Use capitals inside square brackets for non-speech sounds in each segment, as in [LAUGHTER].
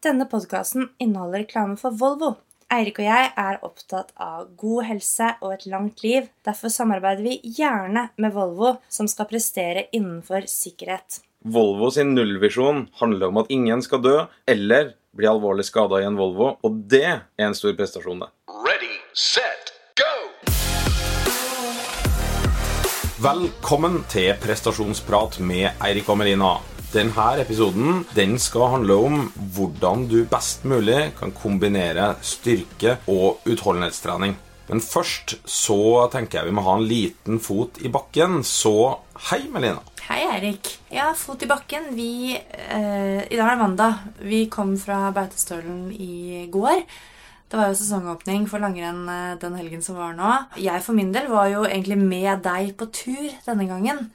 Denne podkasten inneholder reklame for Volvo. Eirik og jeg er opptatt av god helse og et langt liv. Derfor samarbeider vi gjerne med Volvo, som skal prestere innenfor sikkerhet. Volvo sin nullvisjon handler om at ingen skal dø eller bli alvorlig skada i en Volvo, og det er en stor prestasjon, det. Ready, set, go! Velkommen til prestasjonsprat med Eirik og Melina. Denne episoden den skal handle om hvordan du best mulig kan kombinere styrke og utholdenhetstrening. Men først så tenker jeg vi må ha en liten fot i bakken, så hei, Melina. Hei, Eirik. Ja, fot i bakken. Vi eh, I dag er det mandag. Vi kom fra Beitostølen i går. Det var jo sesongåpning for langrenn eh, den helgen som var nå. Jeg for min del var jo egentlig med deg på tur denne gangen.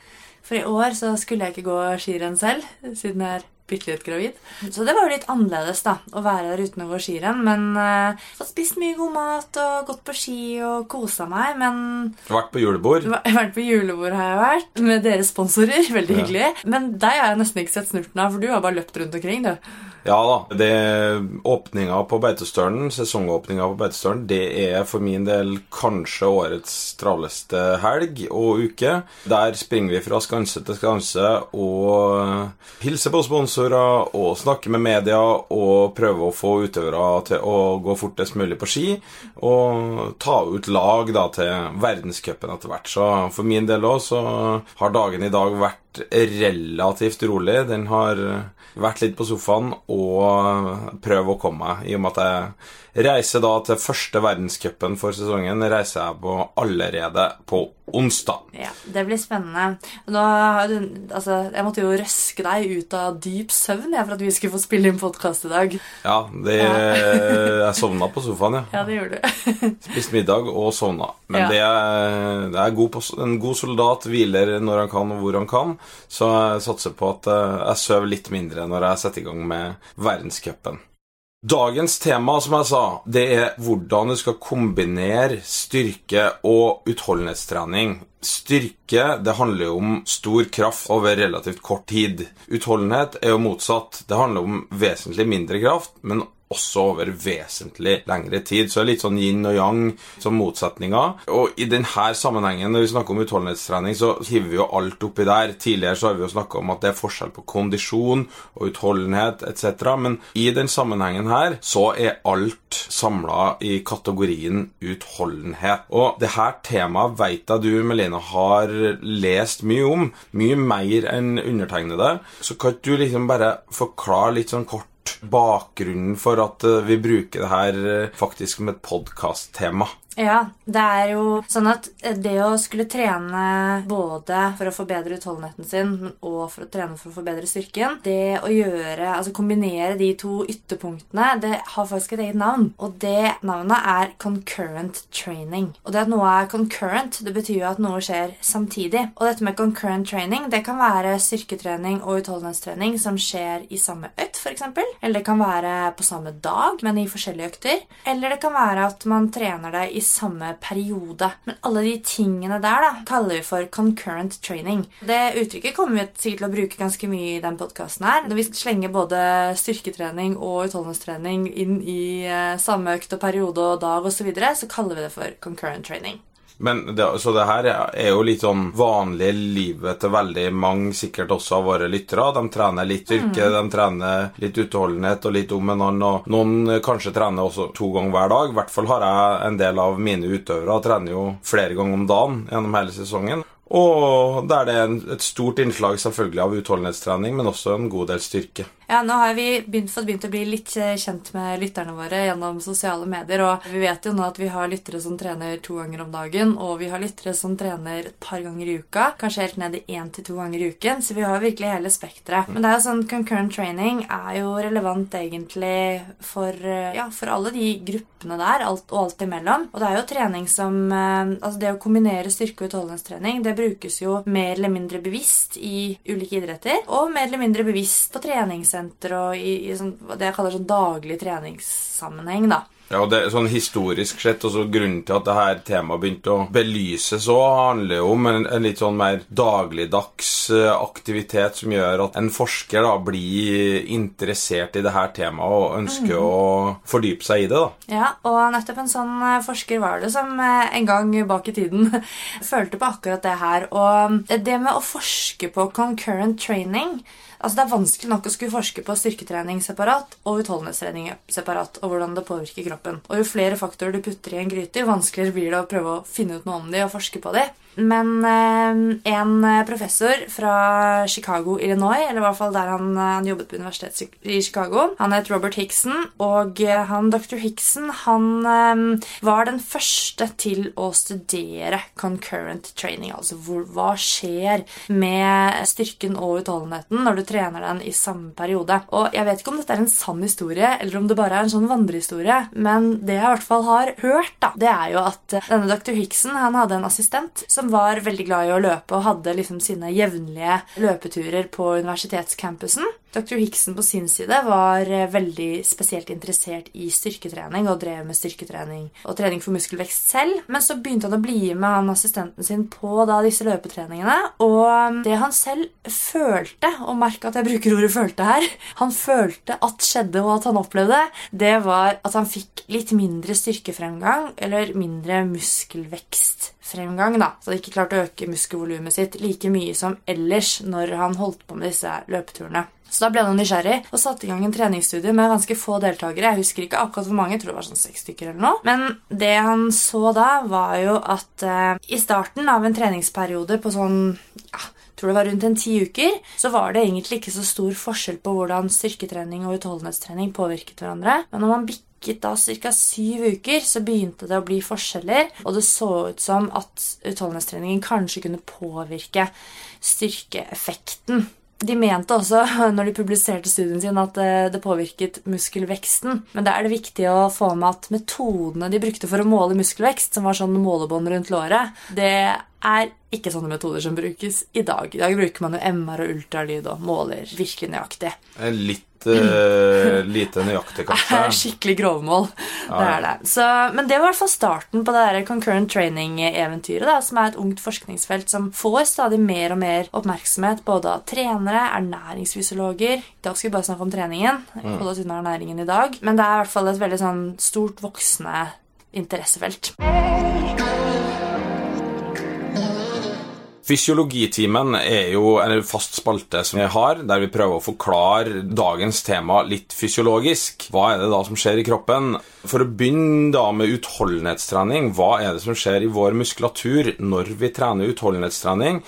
For i år så skulle jeg ikke gå skirenn selv, siden jeg er bitte litt gravid. Så det var jo litt annerledes da, å være der uten å gå skirenn. Men uh, fått spist mye god mat og gått på ski og kosa meg. Men Vært på julebord? Vært på julebord har jeg vært, med deres sponsorer. [LAUGHS] Veldig ja. hyggelig. Men deg har jeg nesten ikke sett snurten av, for du har bare løpt rundt omkring, du. Ja da. det Åpninga på Beitostølen, sesongåpninga på Beitostølen, det er for min del kanskje årets travleste helg og uke. Der springer vi fra skanse til skanse og hilser på sponsorer og snakker med media og prøver å få utøvere til å gå fortest mulig på ski og ta ut lag da til verdenscupen etter hvert. Så for min del òg så har dagen i dag vært relativt rolig. Den har vært litt på sofaen og prøvd å komme meg, i og med at jeg reiser da til første verdenscupen for sesongen. reiser jeg på allerede på onsdag. Ja, Det blir spennende. Nå, altså, jeg måtte jo røske deg ut av dyp søvn jeg, for at vi skulle få spille inn podkast i dag. Ja, det, ja. jeg sovna på sofaen, ja. Ja, det gjorde du. [LAUGHS] Spiste middag og sovna. Men ja. det, er, det er god, en god soldat hviler når han kan og hvor han kan. Så jeg satser på at eh, jeg sover litt mindre når jeg setter i gang med verdenscupen. Dagens tema, som jeg sa, det er hvordan du skal kombinere styrke og utholdenhetstrening. Styrke det handler om stor kraft over relativt kort tid. Utholdenhet er jo motsatt. Det handler om vesentlig mindre kraft, men også over vesentlig lengre tid. Så det er litt sånn yin og yang som motsetninger. Og i denne sammenhengen, når vi snakker om utholdenhetstrening, så hiver vi jo alt oppi der. Tidligere så har vi jo snakka om at det er forskjell på kondisjon og utholdenhet etc. Men i den sammenhengen her så er alt samla i kategorien utholdenhet. Og det her temaet veit jeg du, Melina, har lest mye om. Mye mer enn undertegnede. Så kan du liksom bare forklare litt sånn kort bakgrunnen for at eh, vi bruker det her eh, faktisk som et podkast-tema. Ja, det er jo sånn at det å skulle trene både for å forbedre utholdenheten sin og for å trene for å forbedre styrken, det å gjøre, altså kombinere de to ytterpunktene, det har faktisk et eget navn. Og det navnet er concurrent training. Og det at noe er concurrent, det betyr jo at noe skjer samtidig. Og dette med concurrent training, det kan være styrketrening og utholdenhetstrening som skjer i samme økt, f.eks. Eller det kan være på samme dag, men i forskjellige økter. Eller det kan være at man trener det i samme periode. Men alle de tingene der da, kaller vi for concurrent training. Det uttrykket kommer vi sikkert til å bruke ganske mye i den podkasten her. Vi slenger både styrketrening og utholdenhetstrening inn i eh, samme økt og periode og dag osv., så, videre, så kaller vi det for concurrent training. Men det, så det her er jo litt sånn vanlig livet til veldig mange, sikkert også av våre lyttere. De trener litt yrke, mm. de trener litt utholdenhet og litt om en annen. Og noen kanskje trener også to ganger hver dag. I hvert fall har jeg en del av mine utøvere trener jo flere ganger om dagen gjennom hele sesongen. Og der det er et stort innslag selvfølgelig av utholdenhetstrening, men også en god del styrke. Ja, nå har vi begynt, fått begynt å bli litt eh, kjent med lytterne våre gjennom sosiale medier. Og vi vet jo nå at vi har lyttere som trener to ganger om dagen, og vi har lyttere som trener et par ganger i uka. Kanskje helt ned i én til to ganger i uken. Så vi har virkelig hele spekteret. Men det er jo sånn concurrent training er jo relevant egentlig for, eh, ja, for alle de gruppene der, alt, og alt imellom. Og det er jo trening som eh, Altså det å kombinere styrke- og utholdenhetstrening, det brukes jo mer eller mindre bevisst i ulike idretter, og mer eller mindre bevisst på trenings treningssenter og i, i sånn, det jeg kaller sånn daglig treningssammenheng. da. Ja, og det er sånn Historisk sett, også grunnen til at det her temaet begynte å belyses, òg, handler jo om en, en litt sånn mer dagligdags eh, aktivitet som gjør at en forsker da blir interessert i det her temaet og ønsker å fordype seg i det. da. Ja, og nettopp en sånn eh, forsker var det som eh, en gang bak i tiden [LAUGHS] følte på akkurat det her. Og det med å forske på concurrent training Altså Det er vanskelig nok å skulle forske på styrketrening separat og utholdenhetstrening separat, og hvordan det påvirker kroppen. Og Jo flere faktorer du putter i en gryte, jo vanskeligere blir det å prøve å finne ut noe om de og forske på de. Men eh, en professor fra Chicago, Illinois, eller i hvert fall der han, eh, han jobbet på universitetet i Chicago, han het Robert Hickson, og eh, han, dr. Hickson han eh, var den første til å studere concurrent training. Altså hvor, hva skjer med styrken og utholdenheten når du trener den i samme periode. Og Jeg vet ikke om dette er en sann historie, eller om det bare er en sånn vandrehistorie, men det jeg i hvert fall har hørt, da, det er jo at denne dr. Hickson han hadde en assistent som som var veldig glad i å løpe og hadde liksom sine jevnlige løpeturer på universitetscampusen. Dr. Hickson på sin side var eh, veldig spesielt interessert i styrketrening og drev med styrketrening og trening for muskelvekst selv. Men så begynte han å bli med han assistenten sin på da disse løpetreningene. Og um, det han selv følte, og merk at jeg bruker ordet 'følte' her Han følte at skjedde, og at han opplevde, det var at han fikk litt mindre styrkefremgang, eller mindre muskelvekstfremgang, da. Så han ikke klarte å øke muskelvolumet sitt like mye som ellers når han holdt på med disse løpeturene. Så da ble han nysgjerrig og satte i gang en treningsstudie med ganske få deltakere. Jeg husker ikke akkurat hvor mange, jeg tror det var sånn seks stykker eller noe. Men det han så da, var jo at eh, i starten av en treningsperiode på sånn ja, tror det var rundt en ti uker, så var det egentlig ikke så stor forskjell på hvordan styrketrening og utholdenhetstrening påvirket hverandre. Men når man bikket da ca. syv uker, så begynte det å bli forskjeller, og det så ut som at utholdenhetstreningen kanskje kunne påvirke styrkeeffekten. De mente også [LAUGHS] når de publiserte studien sin, at eh, det påvirket muskelveksten. Men da er det viktig å få med at metodene de brukte for å måle muskelvekst, som var sånn målebånd rundt låret, det er ikke sånne metoder som brukes i dag. I dag bruker man jo MR og ultralyd og måler virkelig nøyaktig. Litt uh, [CLEARS THROAT] lite nøyaktig, kanskje. Skikkelig grovmål. Ja. Det er det. Så, men det var i hvert fall starten på det der concurrent training-eventyret, som er et ungt forskningsfelt som får stadig mer og mer oppmerksomhet både av trenere, ernæringsfysiologer I dag skal vi bare snakke om treningen. Mm. Holde oss unna ernæringen i dag. Men det er i hvert fall et veldig sånn stort, voksende interessefelt. Fysiologitimen er jo en fast spalte som vi har, der vi prøver å forklare dagens tema litt fysiologisk. Hva er det da som skjer i kroppen? For å begynne da med utholdenhetstrening, hva er det som skjer i vår muskulatur når vi trener utholdenhetstrening?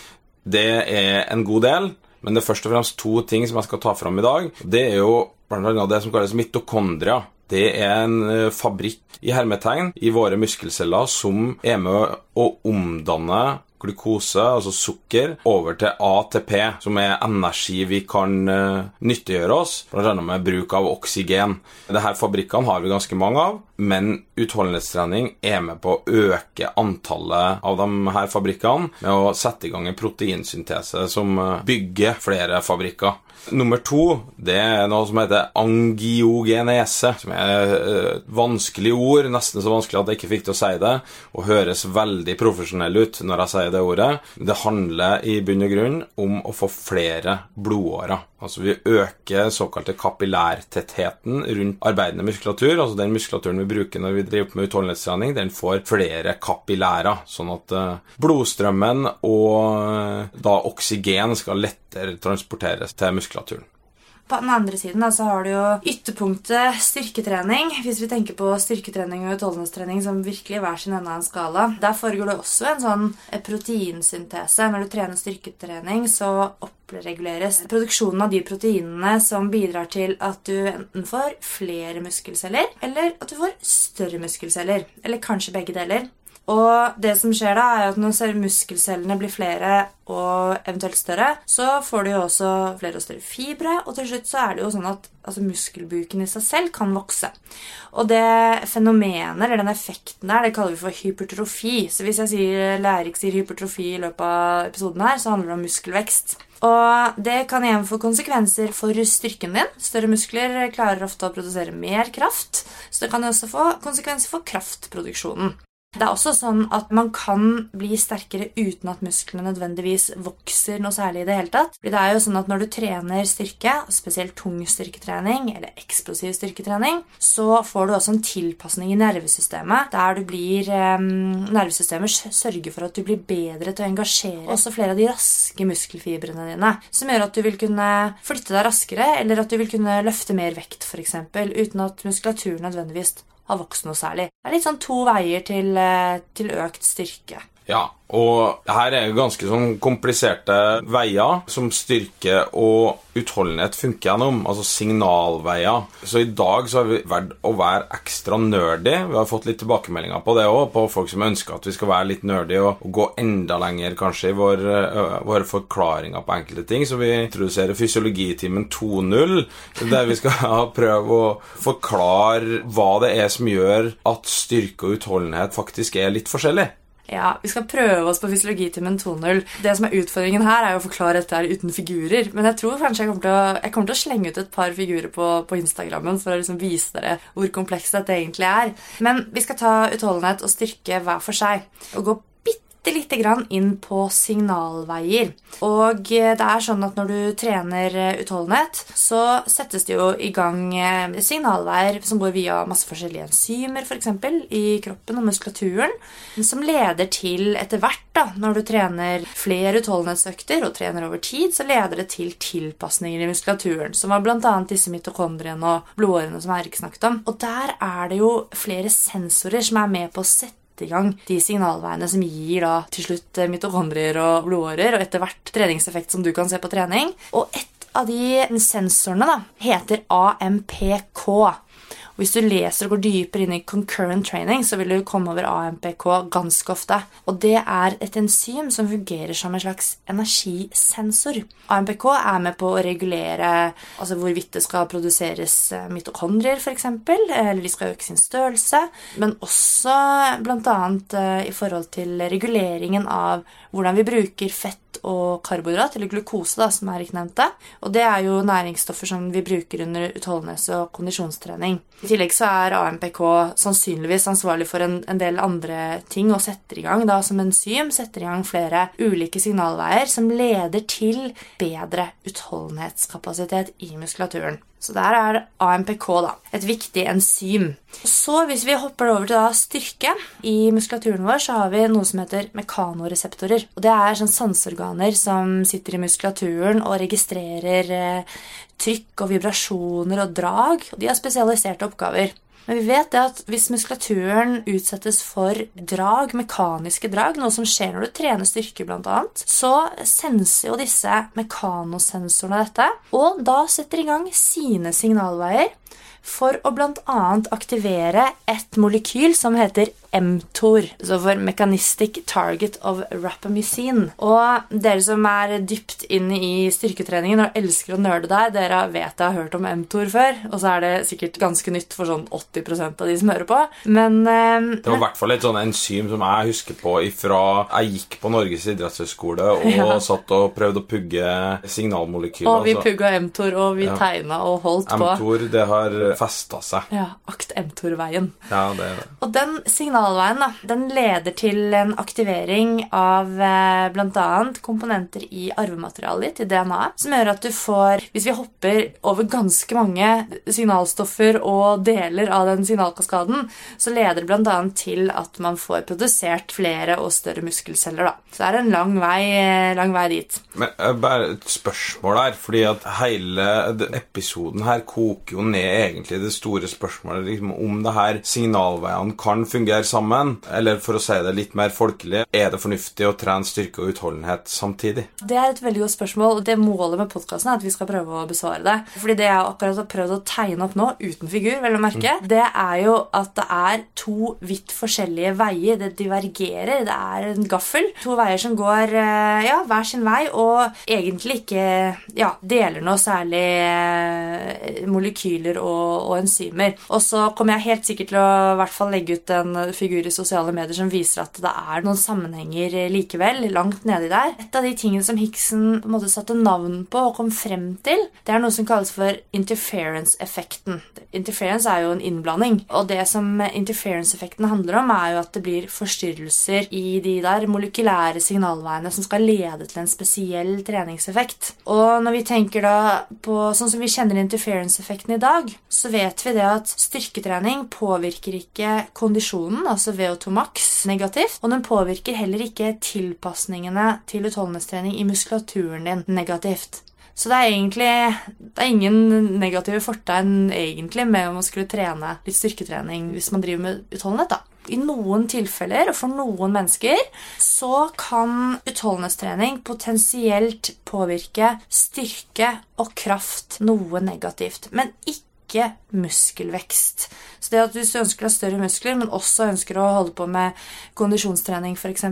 Det er en god del, men det er først og fremst to ting som jeg skal ta fram i dag. Det er jo bl.a. det som kalles mitokondria. Det er en eh, fabrikk i hermetegn i våre muskelceller som er med å omdanne glukose, altså sukker, over til ATP, som er energi vi kan uh, nyttiggjøre oss, bl.a. med bruk av oksygen. Disse fabrikkene har vi ganske mange av, men utholdenhetstrening er med på å øke antallet av de her fabrikkene med å sette i gang en proteinsyntese som eh, bygger flere fabrikker. Nummer to det er noe som heter angiogenese, som er et eh, vanskelig ord, nesten så vanskelig at jeg ikke fikk til å si det, og høres veldig profesjonell ut når jeg sier det ordet. Det handler i bunn og grunn om å få flere blodårer. Altså Vi øker såkalte kapillærtettheten rundt arbeidende muskulatur. Altså den muskulaturen vi bruker når vi driver med utholdenhetstrening, den får flere kapillærer. Sånn at uh, blodstrømmen og uh, da oksygen skal lettere transporteres til muskulaturen. På den andre siden da, så har du jo ytterpunktet styrketrening. Hvis vi tenker på styrketrening og utholdenhetstrening som virkelig hver sin ende av en skala. Der foregår det også en sånn proteinsyntese. Når du trener styrketrening, så oppreguleres produksjonen av de proteinene som bidrar til at du enten får flere muskelceller, eller at du får større muskelceller. Eller kanskje begge deler. Og det som skjer da, er at når muskelcellene blir flere og eventuelt større, så får du jo også flere og større fibre, og til slutt så er det jo sånn at altså, muskelbuken i seg selv kan vokse. Og det fenomenet, eller den effekten der, det kaller vi for hypertrofi. Så hvis jeg sier Lærik sier hypertrofi i løpet av episoden her, så handler det om muskelvekst. Og det kan igjen få konsekvenser for styrken din. Større muskler klarer ofte å produsere mer kraft, Så det kan også få konsekvenser for kraftproduksjonen. Det er også sånn at man kan bli sterkere uten at musklene nødvendigvis vokser noe særlig i det hele tatt. Det er jo sånn at når du trener styrke, spesielt tung styrketrening eller eksplosiv styrketrening, så får du også en tilpasning i nervesystemet der du blir eh, Nervesystemet sørger for at du blir bedre til å engasjere også flere av de raske muskelfibrene dine, som gjør at du vil kunne flytte deg raskere, eller at du vil kunne løfte mer vekt, f.eks., uten at muskulaturen nødvendigvis har vokst noe særlig. Det er litt sånn to veier til, eh, til økt styrke. Ja, og her er ganske sånn kompliserte veier som styrke og utholdenhet funker gjennom, altså signalveier. Så i dag så har vi vært å være ekstra nerdy. Vi har fått litt tilbakemeldinger på det òg, på folk som ønsker at vi skal være litt nerdy og gå enda lenger kanskje i vår, uh, våre forklaringer på enkelte ting. Så vi introduserer Fysiologitimen 2.0, der vi skal prøve å forklare hva det er som gjør at styrke og utholdenhet faktisk er litt forskjellig. Ja, Vi skal prøve oss på fysiologitimen 2.0. Det som er Utfordringen her er å forklare dette her uten figurer. Men jeg tror kanskje jeg kommer til å, kommer til å slenge ut et par figurer på, på Instagrammen for å liksom vise dere hvor komplekst dette egentlig er. Men vi skal ta utholdenhet og styrke hver for seg. Og gå bitte lite grann inn på signalveier. Og eh, det er sånn at når du trener eh, utholdenhet, så settes det jo i gang eh, signalveier som går via masse forskjellige enzymer for eksempel, i kroppen og muskulaturen, som leder til etter hvert, da, når du trener flere utholdenhetsøkter og trener over tid, så leder det til tilpasninger i muskulaturen, som var bl.a. disse mitokondriene og blodårene som Erik snakket om. Og der er det jo flere sensorer som er med på å sette sette i gang de signalveiene som gir da til slutt mitokondrier og blodårer, og etter hvert treningseffekt som du kan se på trening. Og et av de sensorene da, heter AMPK. Og hvis du leser og går dypere inn i concurrent training, så vil du komme over AMPK ganske ofte. Og det er et enzym som fungerer som en slags energisensor. AMPK er med på å regulere altså hvorvidt det skal produseres eh, mitokondrier, f.eks., eller de skal øke sin størrelse, men også bl.a. Eh, i forhold til reguleringen av hvordan vi bruker fett og karbohydrat, eller glukose, da, som Erik nevnte. Og det er jo næringsstoffer som vi bruker under utholdenhets- og kondisjonstrening. I tillegg så er AMPK sannsynligvis ansvarlig for en, en, del andre ting og setter i gang da som enzym setter i gang flere ulike signalveier som leder til bedre utholdenhetskapasitet i muskulaturen. Så der er AMPK da, et viktig enzym. Så hvis vi hopper over til da styrke I muskulaturen vår så har vi noe som heter mekanoreseptorer. Og Det er sånn sanseorganer som sitter i muskulaturen og registrerer eh, trykk og vibrasjoner og drag. Og de har spesialiserte oppgaver. Men vi vet det at hvis muskulaturen utsettes for drag, mekaniske drag, noe som skjer når du trener styrke bl.a., så senser jo disse mekanosensorene dette, og da setter i gang sine signalveier for å bl.a. aktivere et molekyl som heter mTOR, så for Mechanistic Target of Rapamycin. Og dere som er dypt inne i styrketreningen og elsker å nøle der, dere vet jeg har hørt om mTOR før, og så er det sikkert ganske nytt for sånn 80% av de som hører på. Men eh, Det var i hvert fall et sånn enzym som jeg husker på ifra jeg gikk på Norges idrettshøgskole [LAUGHS] og ja. satt og prøvde å pugge signalmolekyler. Og vi altså. pugga mTOR, og vi ja. tegna og holdt på. mTOR, det har festa seg. Ja. Akt mTOR-veien. Ja, det er det. Og den signal signalveien da, den leder til en aktivering av eh, bl.a. komponenter i arvematerialet ditt, i DNA, som gjør at du får Hvis vi hopper over ganske mange signalstoffer og deler av den signalkaskaden, så leder det bl.a. til at man får produsert flere og større muskelceller. Da. Så det er en lang vei, eh, lang vei dit. Men eh, Bare et spørsmål her, fordi at hele episoden her koker jo ned egentlig det store spørsmålet liksom, om det her signalveiene kan fungere sammen? Eller for å si det litt mer folkelig, er det fornuftig å trene styrke og utholdenhet samtidig? Det er et veldig godt spørsmål, og det målet med podkasten er at vi skal prøve å besvare det. Fordi det jeg akkurat har prøvd å tegne opp nå, uten figur, vel å merke, mm. det er jo at det er to vidt forskjellige veier. Det divergerer. Det er en gaffel. To veier som går eh, ja, hver sin vei, og egentlig ikke ja, deler noe særlig eh, molekyler og, og enzymer. Og så kommer jeg helt sikkert til å i hvert fall legge ut en figur i sosiale medier som viser at det er noen sammenhenger eh, likevel, langt nedi der. Et av de tingene som Hickson måte satte navn på og kom frem til, det er noe som kalles for interference-effekten. Interference er jo en innblanding, og det som interference-effekten handler om, er jo at det blir forstyrrelser i de der molekylære signalveiene som skal lede til en spesiell treningseffekt. Og når vi tenker da på sånn som vi kjenner interference-effekten i dag, så vet vi det at styrketrening påvirker ikke kondisjonen, altså VO2 max, negativt, og den påvirker heller ikke tilpasningene til utholdenhetstrening i muskulaturen din negativt. Så det er egentlig det er ingen negative fortegn egentlig med om man skulle trene litt styrketrening hvis man driver med utholdenhet. da. I noen tilfeller, og for noen mennesker, så kan utholdenhetstrening potensielt påvirke styrke og kraft noe negativt, men ikke muskelvekst. Så det at hvis du ønsker deg større muskler, men også ønsker å holde på med kondisjonstrening f.eks.,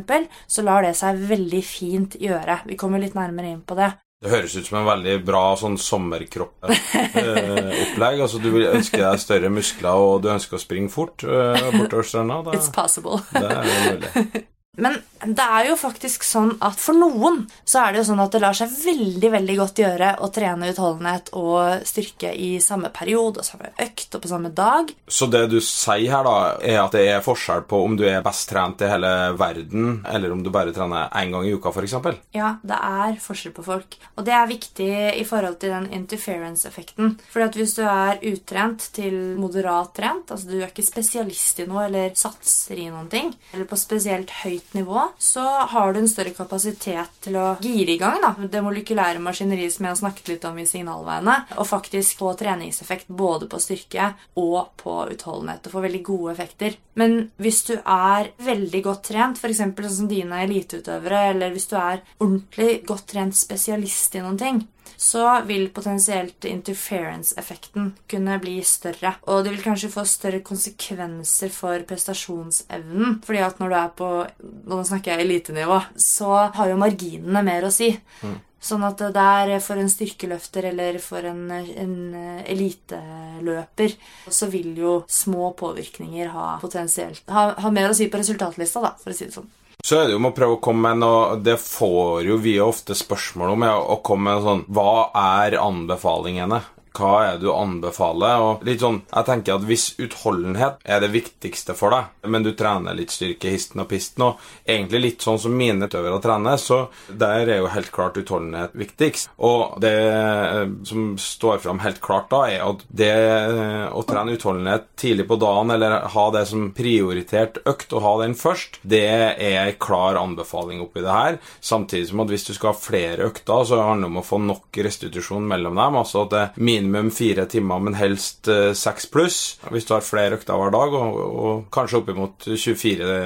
så lar det seg veldig fint gjøre. Vi kommer litt nærmere inn på det. Det høres ut som en veldig bra sånn sommerkroppopplegg. [LAUGHS] altså, du vil ønske deg større muskler, og du ønsker å springe fort uh, bortover stranda. It's possible. det er jo mulig. [LAUGHS] Men det er jo faktisk sånn at for noen så er det jo sånn at det lar seg veldig veldig godt gjøre å trene utholdenhet og styrke i samme periode og samme økt og på samme dag. Så det du sier her, da, er at det er forskjell på om du er best trent i hele verden, eller om du bare trener én gang i uka, f.eks.? Ja, det er forskjell på folk. Og det er viktig i forhold til den interference-effekten. Fordi at hvis du er utrent til moderat trent, altså du er ikke spesialist i noe eller satser i noen ting, eller på spesielt høyt nivå, så har du en større kapasitet til å gire i gang da, det molekylære maskineriet som jeg har snakket litt om i signalveiene, og faktisk få treningseffekt både på styrke og på utholdenhet. Og få veldig gode effekter. Men hvis du er veldig godt trent, f.eks. sånn som dine eliteutøvere, eller hvis du er ordentlig godt trent spesialist i noen ting, så vil potensielt interference-effekten kunne bli større. Og det vil kanskje få større konsekvenser for prestasjonsevnen. fordi at når du er på Nå snakker jeg elitenivå, så har jo marginene mer å si. Mm. Sånn at det er for en styrkeløfter eller for en, en, eliteløper så vil jo små påvirkninger ha potensielt ha, ha mer å si på resultatlista, da, for å si det sånn. Så er det jo med å prøve å komme med noe Det får jo vi ofte spørsmål om. Ja, å komme med sånn Hva er anbefalingene? Hva er det du anbefaler? Og litt sånn, jeg tenker at Hvis utholdenhet er det viktigste for deg, men du trener litt styrke, histen og pisten, og egentlig litt sånn som mine utøvere trener, så der er jo helt klart utholdenhet viktigst. Og det eh, som står fram helt klart da, er at det eh, å trene utholdenhet tidlig på dagen, eller ha det som prioritert økt, og ha den først, det er en klar anbefaling oppi det her. Samtidig som at hvis du skal ha flere økter, så handler det om å få nok restitusjon mellom dem. altså at det min minimum fire timer, men helst eh, seks pluss. Hvis du har flere økter hver dag, og, og kanskje oppimot 24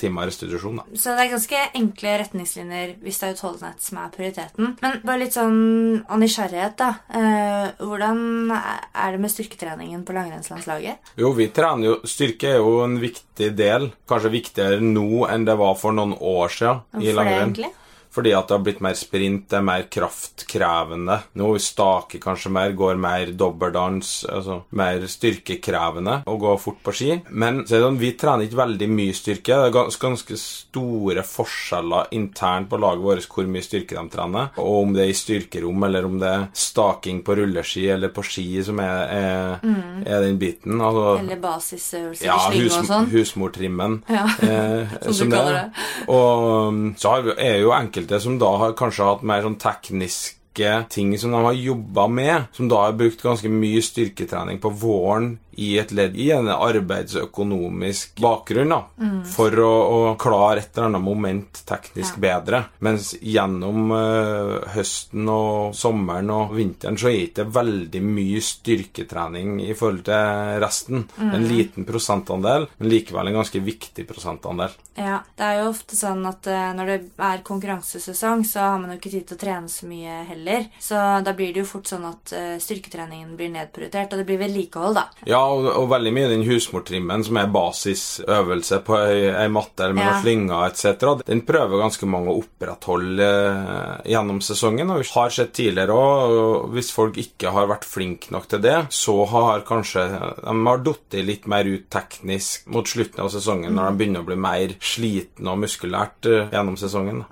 timer restitusjon. Da. Så det er ganske enkle retningslinjer hvis det er utholdenhet som er prioriteten. Men bare litt sånn av nysgjerrighet, da. Eh, hvordan er det med styrketreningen på langrennslandslaget? Jo, vi trener jo Styrke er jo en viktig del. Kanskje viktigere nå enn det var for noen år siden i langrenn. Hvorfor det egentlig? Fordi at det har blitt mer sprint, det er mer kraftkrevende. Nå staker kanskje mer, går mer dobbeldans, altså mer styrkekrevende å gå fort på ski. Men så det sånn, vi trener ikke veldig mye styrke. Det er ganske store forskjeller internt på laget vårt hvor mye styrke de trener. Og om det er i styrkerom, eller om det er staking på rulleski eller på ski som er, er, mm. er den biten. Altså, eller basisøvelser ja, hus, og sånn. Husmortrimmen. Ja, [LAUGHS] eh, som, som du kaller det. Og um, så er jo enkelte enkelte som da har kanskje hatt mer sånn tekniske ting som de har jobba med, som da har brukt ganske mye styrketrening på våren i et ledd i en arbeidsøkonomisk bakgrunn da, mm. for å, å, klare et eller annet moment teknisk ja. bedre. Mens gjennom uh, høsten og sommeren og vinteren så er det veldig mye styrketrening i forhold til resten. Mm. En liten prosentandel, men likevel en ganske viktig prosentandel. Ja, det er jo ofte sånn at uh, når det er konkurransesesong, så har man jo ikke tid til å trene så mye heller. Så da blir det jo fort sånn at uh, styrketreningen blir nedprioritert, og det blir vedlikehold, da. Ja, og, og veldig mye den husmortrimmen som er basisøvelse på ei, ei matte eller med Ja. noen slynger etc., den prøver ganske mange å opprettholde eh, gjennom sesongen. Og vi har sett tidligere òg, hvis folk ikke har vært flinke nok til det, så har kanskje de har falt litt mer ut teknisk mot slutten av sesongen, når de begynner å bli mer slitne og muskulært eh, gjennom sesongen.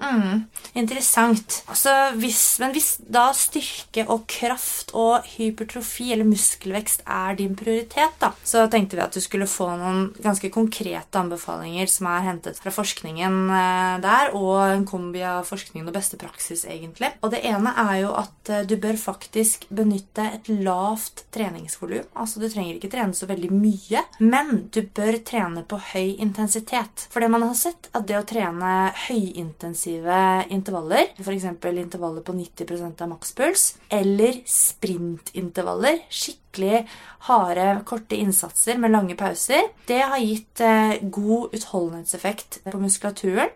Interessant. Altså, hvis, men hvis da styrke og kraft og hypertrofi eller muskelvekst er din prioritet, da, så tenkte vi at du skulle få noen ganske konkrete anbefalinger som er hentet fra forskningen eh, der, og en kombi av forskningen og beste praksis, egentlig. Og det ene er jo at eh, du bør faktisk benytte et lavt treningsvolum. Altså, du trenger ikke trene så veldig mye, men du bør trene på høy intensitet. For det man har sett, at det å trene høyintensive intervaller, f.eks. intervaller på 90% av makspuls, eller sprintintervaller, skikkelig harde, korte innsatser med lange pauser, det har gitt eh, god utholdenhetseffekt på muskulaturen.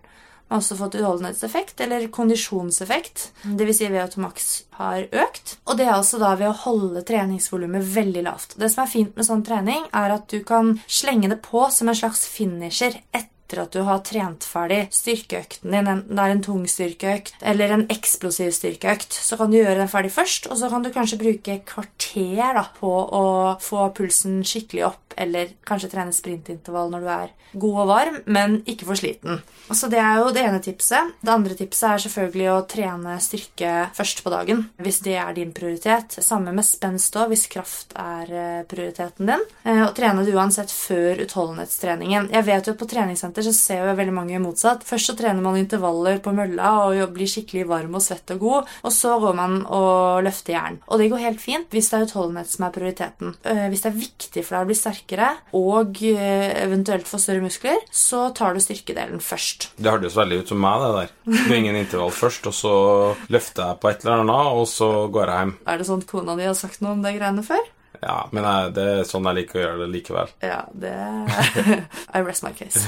Man har også fått utholdenhetseffekt, eller kondisjonseffekt, dvs. Si ved at Max har økt. Og det er altså da ved å holde treningsvolumet veldig lavt. Det som er fint med sånn trening, er at du kan slenge det på som en slags finisher etter at du har trent ferdig styrkeøkten din, enten det er en tung styrkeøkt eller en eksplosiv styrkeøkt, så kan du gjøre den ferdig først, og så kan du kanskje bruke kvarter da, på å få pulsen skikkelig opp, eller kanskje trene sprintintervall når du er god og varm, men ikke for sliten. Så det er jo det ene tipset. Det andre tipset er selvfølgelig å trene styrke først på dagen, hvis det er din prioritet. Samme med spenst òg, hvis kraft er eh, prioriteten din. Eh, Og trene det uansett før utholdenhetstreningen. Jeg vet jo at på treningssenter så ser jo veldig mange motsatt. Først så trener man intervaller på mølla og blir skikkelig varm og svett og god, og så går man og løfter jern. Og det går helt fint hvis det er utholdenhet som er prioriteten. Eh, Hvis det er viktig for deg å bli sterkere og eh, eventuelt få større muskler, så tar du styrkedelen først. Det hørtes veldig ut som meg, det der. Du har ingen intervall først, og så løfter jeg på et eller annet, og så går jeg hjem. Er det sånn at kona di har sagt noe om de greiene før? Ja, men det er sånn jeg liker å gjøre det likevel. Ja, det [LAUGHS] I rest my case.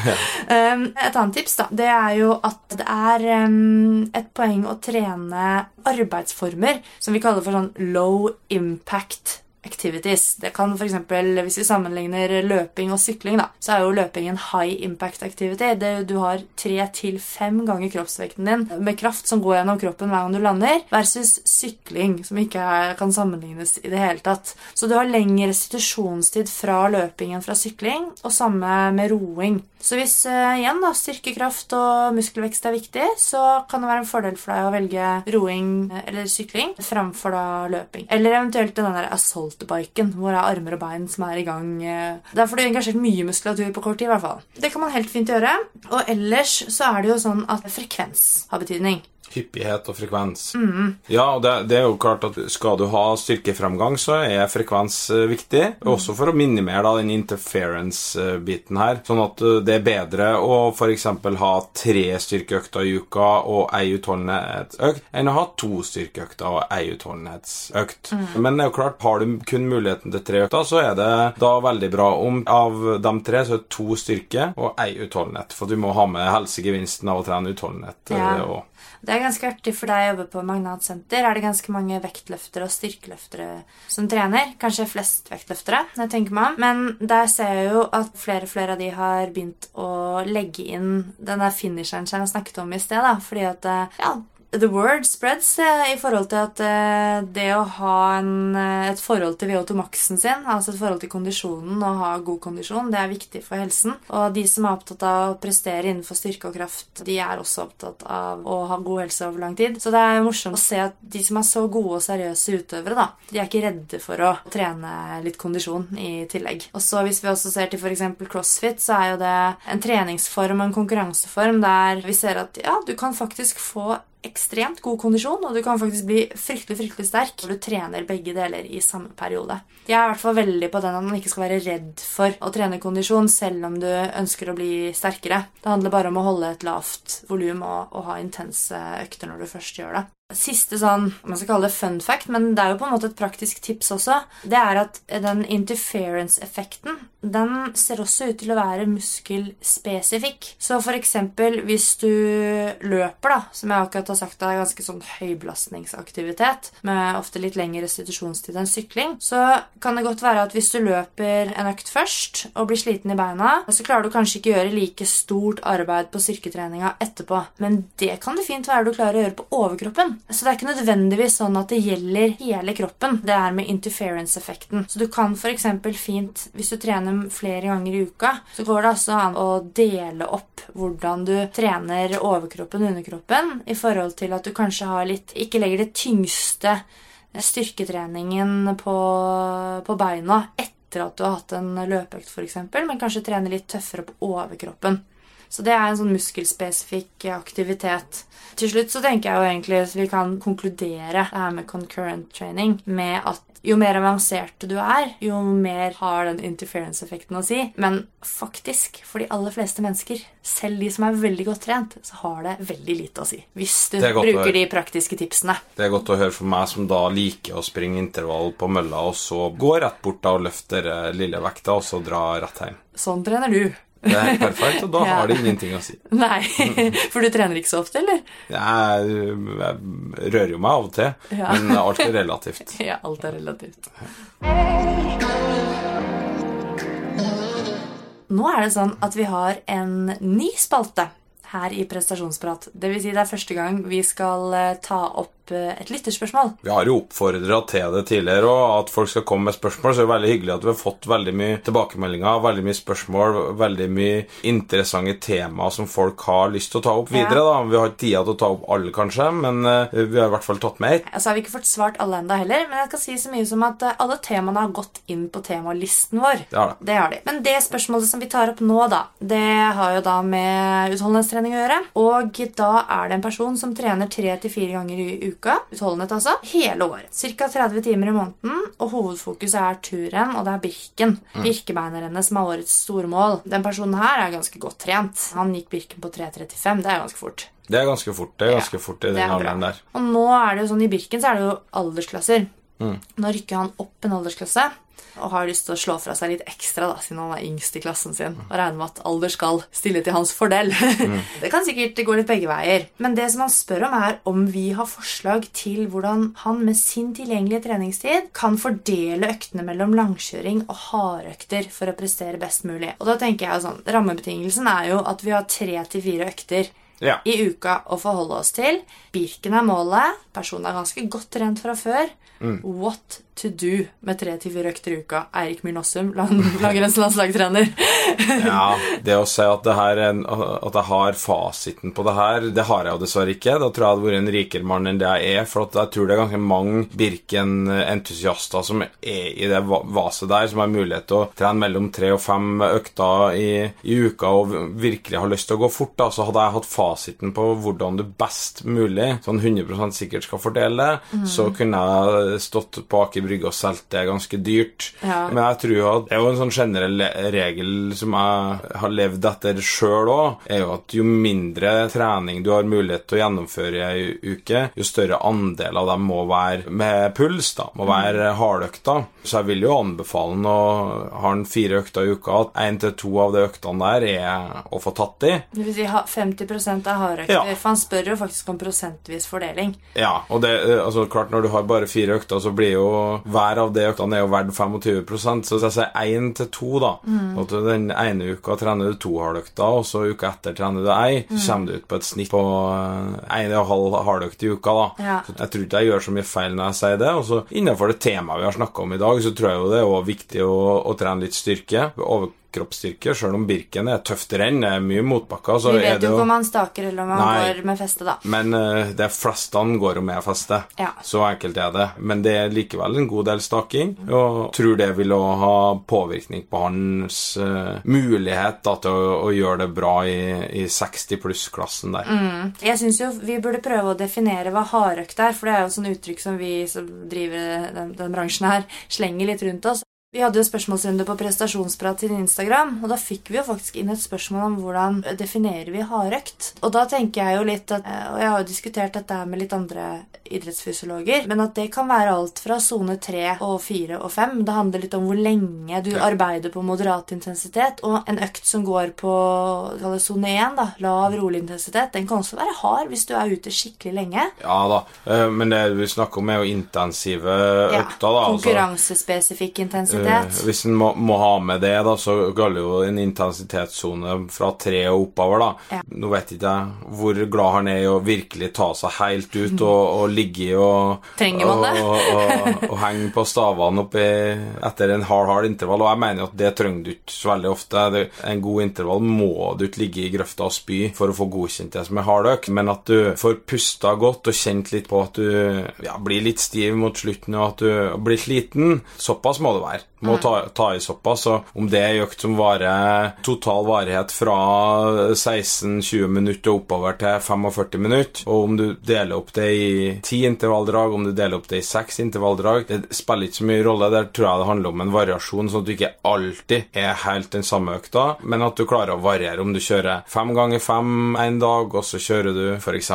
Um, et annet tips da, det er jo at det er um, et poeng å trene arbeidsformer som vi kaller for sånn low impact activities. Det kan eksempel, Hvis vi sammenligner løping og sykling, da, så er jo løping en high impact activity. Det, du har tre til fem ganger kroppsvekten din med kraft som går gjennom kroppen hver gang du lander, versus sykling, som ikke er, kan sammenlignes i det hele tatt. Så du har lengre restitusjonstid fra løping enn fra sykling, og samme med roing. Så hvis eh, igjen da, styrkekraft og muskelvekst er viktig, så kan det være en fordel for deg å velge roing eh, eller sykling framfor da løping. Eller eventuelt den der assault-biken, hvor det er armer og bein som er i gang. eh. er får du engasjert mye muskulatur på kort tid. i hvert fall. Det kan man helt fint gjøre. Og ellers så er det jo sånn at frekvens har betydning. Hyppighet og frekvens. Ja, og det, det er jo klart at skal du ha styrkefremgang, så er frekvens viktig. viktig. Også for å minimere da, den interference-biten her. Sånn at eh, det er bedre å f.eks. ha tre styrkeøkter i uka og ei utholdenhetsøkt enn å ha to styrkeøkter og ei utholdenhetsøkt. Men det er jo klart, har du kun muligheten til tre økter, så er det da veldig bra om av de tre så er det to styrke og ei utholdenhet. For du må ha med helsegevinsten av å trene utholdenhet. eh, Ja. og Det er ganske artig for deg å jobbe på Magnatsenter. Er det ganske mange vektløftere og styrkeløftere som trener? Kanskje flest vektløftere, når jeg tenker meg om. Men der ser jeg jo at flere og flere av de har begynt å legge inn den der finisheren som jeg snakket om i sted. da, fordi at eh, ja, The word spreads eh, i forhold til at eh, det å ha en, eh, et forhold til VO2-maksen sin, altså et forhold til kondisjonen og ha god kondisjon, det er viktig for helsen. Og de som er opptatt av å prestere innenfor styrke og kraft, de er også opptatt av å ha god helse over lang tid. Så det er morsomt å se at de som er så gode og seriøse utøvere, da, de er ikke redde for å trene litt kondisjon i tillegg. Og så hvis vi også ser til f.eks. crossfit, så er jo det en treningsform og en konkurranseform der vi ser at ja, du kan faktisk få ekstremt god kondisjon, og du kan faktisk bli fryktelig fryktelig sterk når du trener begge deler i samme periode. Jeg er i hvert fall veldig på den at man ikke skal være redd for å trene kondisjon selv om du ønsker å bli sterkere. Det handler bare om å holde et lavt volum og, og ha intense økter når du først gjør det. Siste sånn, man skal kalle det fun fact, men det er jo på en måte et praktisk tips også, det er at den interference-effekten den ser også ut til å være muskelspesifikk. Så eksempel hvis du løper, da, som jeg akkurat har sagt er ganske sånn høybelastningsaktivitet, med ofte litt lengre restitusjonstid enn sykling, så kan det godt være at hvis du løper en økt først og blir sliten i beina, så klarer du kanskje ikke å gjøre like stort arbeid på styrketreninga etterpå. Men det kan det fint være du klarer å gjøre på overkroppen. Så det er ikke nødvendigvis sånn at det gjelder hele kroppen, det er med interference-effekten. Så du kan f.eks. fint, hvis du trener flere ganger i uka, så går det altså an å dele opp hvordan du trener overkroppen og underkroppen, i forhold til at du kanskje har litt Ikke legger det tyngste styrketreningen på, på beina etter at du har hatt en løpeøkt, f.eks., men kanskje trener litt tøffere på overkroppen. Så det er en sånn muskelspesifikk aktivitet. Til slutt så tenker jeg jo egentlig at vi kan konkludere det her med concurrent training med at jo mer avansert du er, jo mer har den interference-effekten å si. Men faktisk, for de aller fleste mennesker, selv de som er veldig godt trent, så har det veldig lite å si. Hvis du er bruker de praktiske tipsene. Det er godt å høre for meg som da liker å springe intervall på mølla, og så gå rett bort da og løfte den lille vekta, og så dra rett hjem. Sånn trener du. Det er helt perfekt, og da [LAUGHS] Ja. har det ingenting å si. [LAUGHS] Nei, [LAUGHS] for du trener ikke så ofte, eller? Jeg, jeg rører jo meg av og til, Ja. men alt er relativt. Ja, alt er relativt. Nå er det sånn at vi har en ny spalte her i Prestasjonsprat. Det vil si det er første gang vi skal eh, ta opp eh, et lytterspørsmål. Vi har jo oppfordra til det tidligere, og at folk skal komme med spørsmål. Så det er veldig hyggelig at vi har fått veldig mye tilbakemeldinger, veldig mye spørsmål, veldig mye interessante temaer som folk har lyst til å ta opp videre. da. Vi har ikke tida til å ta opp alle, kanskje, men eh, vi har i hvert fall tatt med ett. Altså har vi ikke fått svart alle enda heller, men jeg skal si så mye som at eh, alle temaene har gått inn på temalisten vår. Det har det. Det har de. Men det spørsmålet som vi tar opp nå, da, det har jo da med utholdenhetstrening å gjøre. Og da er det en person som trener tre til fire ganger i uka, utholdenhet altså, hele året. Ca. 30 timer i måneden, og hovedfokuset er turen, og det er Birken. Birkebeinerrennet som er årets store mål. Den personen her er ganske godt trent. Han gikk Birken på 3.35. Det er ganske fort. Det er ganske fort. Det er ganske fort i den er alderen der. Og nå er det jo sånn i Birken så er det jo aldersklasser. Nå rykker han opp en aldersklasse og har lyst til å slå fra seg litt ekstra da, siden han er yngst i klassen sin. Og regner med at alder skal stille til hans fordel. [LAUGHS] det kan sikkert gå litt begge veier. Men det som han spør om, er om vi har forslag til hvordan han med sin tilgjengelige treningstid kan fordele øktene mellom langkjøring og hardøkter for å prestere best mulig. Og da tenker jeg sånn, Rammebetingelsen er jo at vi har tre til fire økter Ja. i uka å forholde oss til. Birken er målet. Personen er ganske godt trent fra før. What to do med tre til fire økter i uka? Eirik Myrnossum, lang- langrennslandslagstrener. [LAUGHS] Ja, det å si at, det her en, at jeg har fasiten på det her, det har jeg jo dessverre ikke. Da tror jeg jeg hadde vært en rikere mann enn det jeg er. For at jeg tror det er ganske mange Birken-entusiaster som er i det va- vaset der, som har mulighet til å trene mellom tre og fem økter i, i uka og virkelig har lyst til å gå fort. da, Så hadde jeg hatt fasiten på hvordan du best mulig, sånn 100% sikkert skal fordele, så kunne jeg stått på Aker Brygge og solgt det ganske dyrt. Ja. Men jeg tror at det er jo en sånn generell regel som jeg har levd etter sjøl òg, er jo at jo mindre trening du har mulighet til å gjennomføre i ei uke, jo større andel av dem må være med puls, da, må være hardøkta. Så jeg vil jo anbefale han å ha en fire økter i uka, at én til to av de øktene der er å få tatt i. Det vil si 50 er hardøkter. Ja. For han spør jo faktisk om prosentvis fordeling. Ja, og det, eh, altså klart når du har bare fire økter, så blir jo hver av de øktene er jo verdt 25% Så hvis jeg sier én til to, da At du den ene uka trener du to hardøkter, og så uka etter trener du ei, så kommer du ut på et snitt på én og en halv halvøkt i uka, da. Ja. Jeg tror ikke jeg gjør så mye feil når jeg sier det. Og så innenfor det temaet vi har snakka om i dag, så tror jeg jo det er viktig å, å trene litt styrke. Overkroppsstyrke, sjøl om Birken er tøft renn, det er mye motbakker, så Vi er vet det jo om han staker eller om han Nei. går med feste, da. men uh, flest han går jo med feste. Ja. Så enkelt er det. Men det er likevel en god del staking. Og tror det vil òg ha påvirkning på hans uh, mulighet da, til å, å gjøre det bra i, i 60 pluss-klassen der. Jeg syns jo vi burde prøve å definere hva hardøkt er, for det er jo sånn uttrykk som vi som driver den, den bransjen her, slenger litt rundt oss. Vi hadde jo spørsmålsrunde på prestasjonsprat til Instagram, og da fikk vi jo faktisk inn et spørsmål om hvordan definerer vi hardøkt. Og da tenker jeg jo litt at Og jeg har jo diskutert dette med litt andre idrettsfysiologer, men at det kan være alt fra sone 3 og 4 og 5. Det handler litt om hvor lenge du arbeider på moderat intensitet, og en økt som går på sone 1, da, lav, rolig intensitet, den kan også være hard hvis du er ute skikkelig lenge. Ja da, eh, men det vi snakker om, er jo intensive økter, da. Ja, Konkurransespesifikk intensitet. Eh, hvis en må, må ha med det, da, så gjelder jo en intensitetssone fra tre og oppover. da. Ja. Nå vet ikke jeg hvor glad han er i å virkelig ta seg helt ut og, og ligge og Trenger man det? og, og, og, henge på stavene oppi etter en hard, hard intervall. Og jeg mener at det trenger du ikke så veldig ofte. En god intervall må du ikke ligge i grøfta og spy for å få godkjent det som er hard økt, men at du får pusta godt og kjent litt på at du ja, blir litt stiv mot slutten, og at du blir sliten. Såpass må det være. Må ta, ta i såpass. Og om det er ei økt som varer total varighet fra 16-20 minutter og oppover til 45 minutter, og om du deler opp det i 10 intervalldrag, om du deler opp det i 6 intervalldrag, det spiller ikke så mye rolle. Der tror jeg det handler om en variasjon, sånn at du ikke alltid er helt den samme økta, men at du klarer å variere. Om du kjører fem ganger fem en dag, og så kjører du f.eks.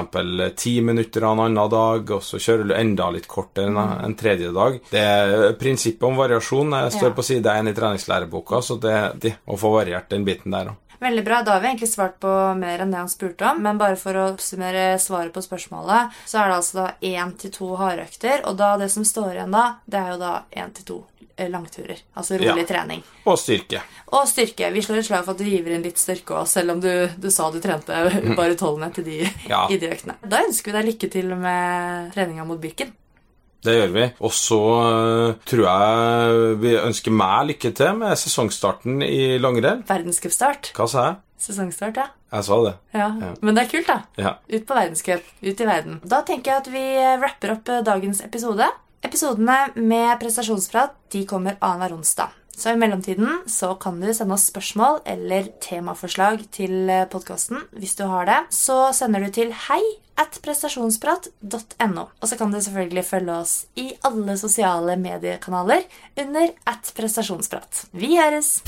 ti minutter en annen dag, og så kjører du enda litt kortere en, en tredje dag. Det er prinsippet om variasjon. Jeg står Ja. på side 1 i treningslæreboka, så det, det å få variert den biten der òg. Veldig bra. Da har vi egentlig svart på mer enn det han spurte om. Men bare for å oppsummere svaret på spørsmålet, så er det altså da én til to hardøkter. Og da det som står igjen da, det er jo da én til to eh, langturer. Altså rolig Ja. trening. Og styrke. Og styrke. Vi slår et slag for at du hiver inn litt styrke òg, selv om du, du sa du trente bare tolv til de, Ja. i de øktene. Da ønsker vi deg lykke til med treninga mot Birken. Det gjør vi. Og så øh, tror jeg vi ønsker meg lykke til med sesongstarten i langrenn. Verdenscupstart. Hva sa jeg? Sesongstart, ja. Jeg sa det. ja. Ja. Men det er kult, da. Ja. Ut på verdenscup. Ut i verden. Da tenker jeg at vi rapper wrapper opp eh, dagens episode. Episodene med prestasjonsprat de kommer annenhver onsdag. Så i mellomtiden så kan du sende oss spørsmål eller temaforslag til podkasten hvis du har det. Så sender du til hei at prestasjonsprat.no. Og så kan du selvfølgelig følge oss i alle sosiale mediekanaler under at prestasjonsprat. Vi høres!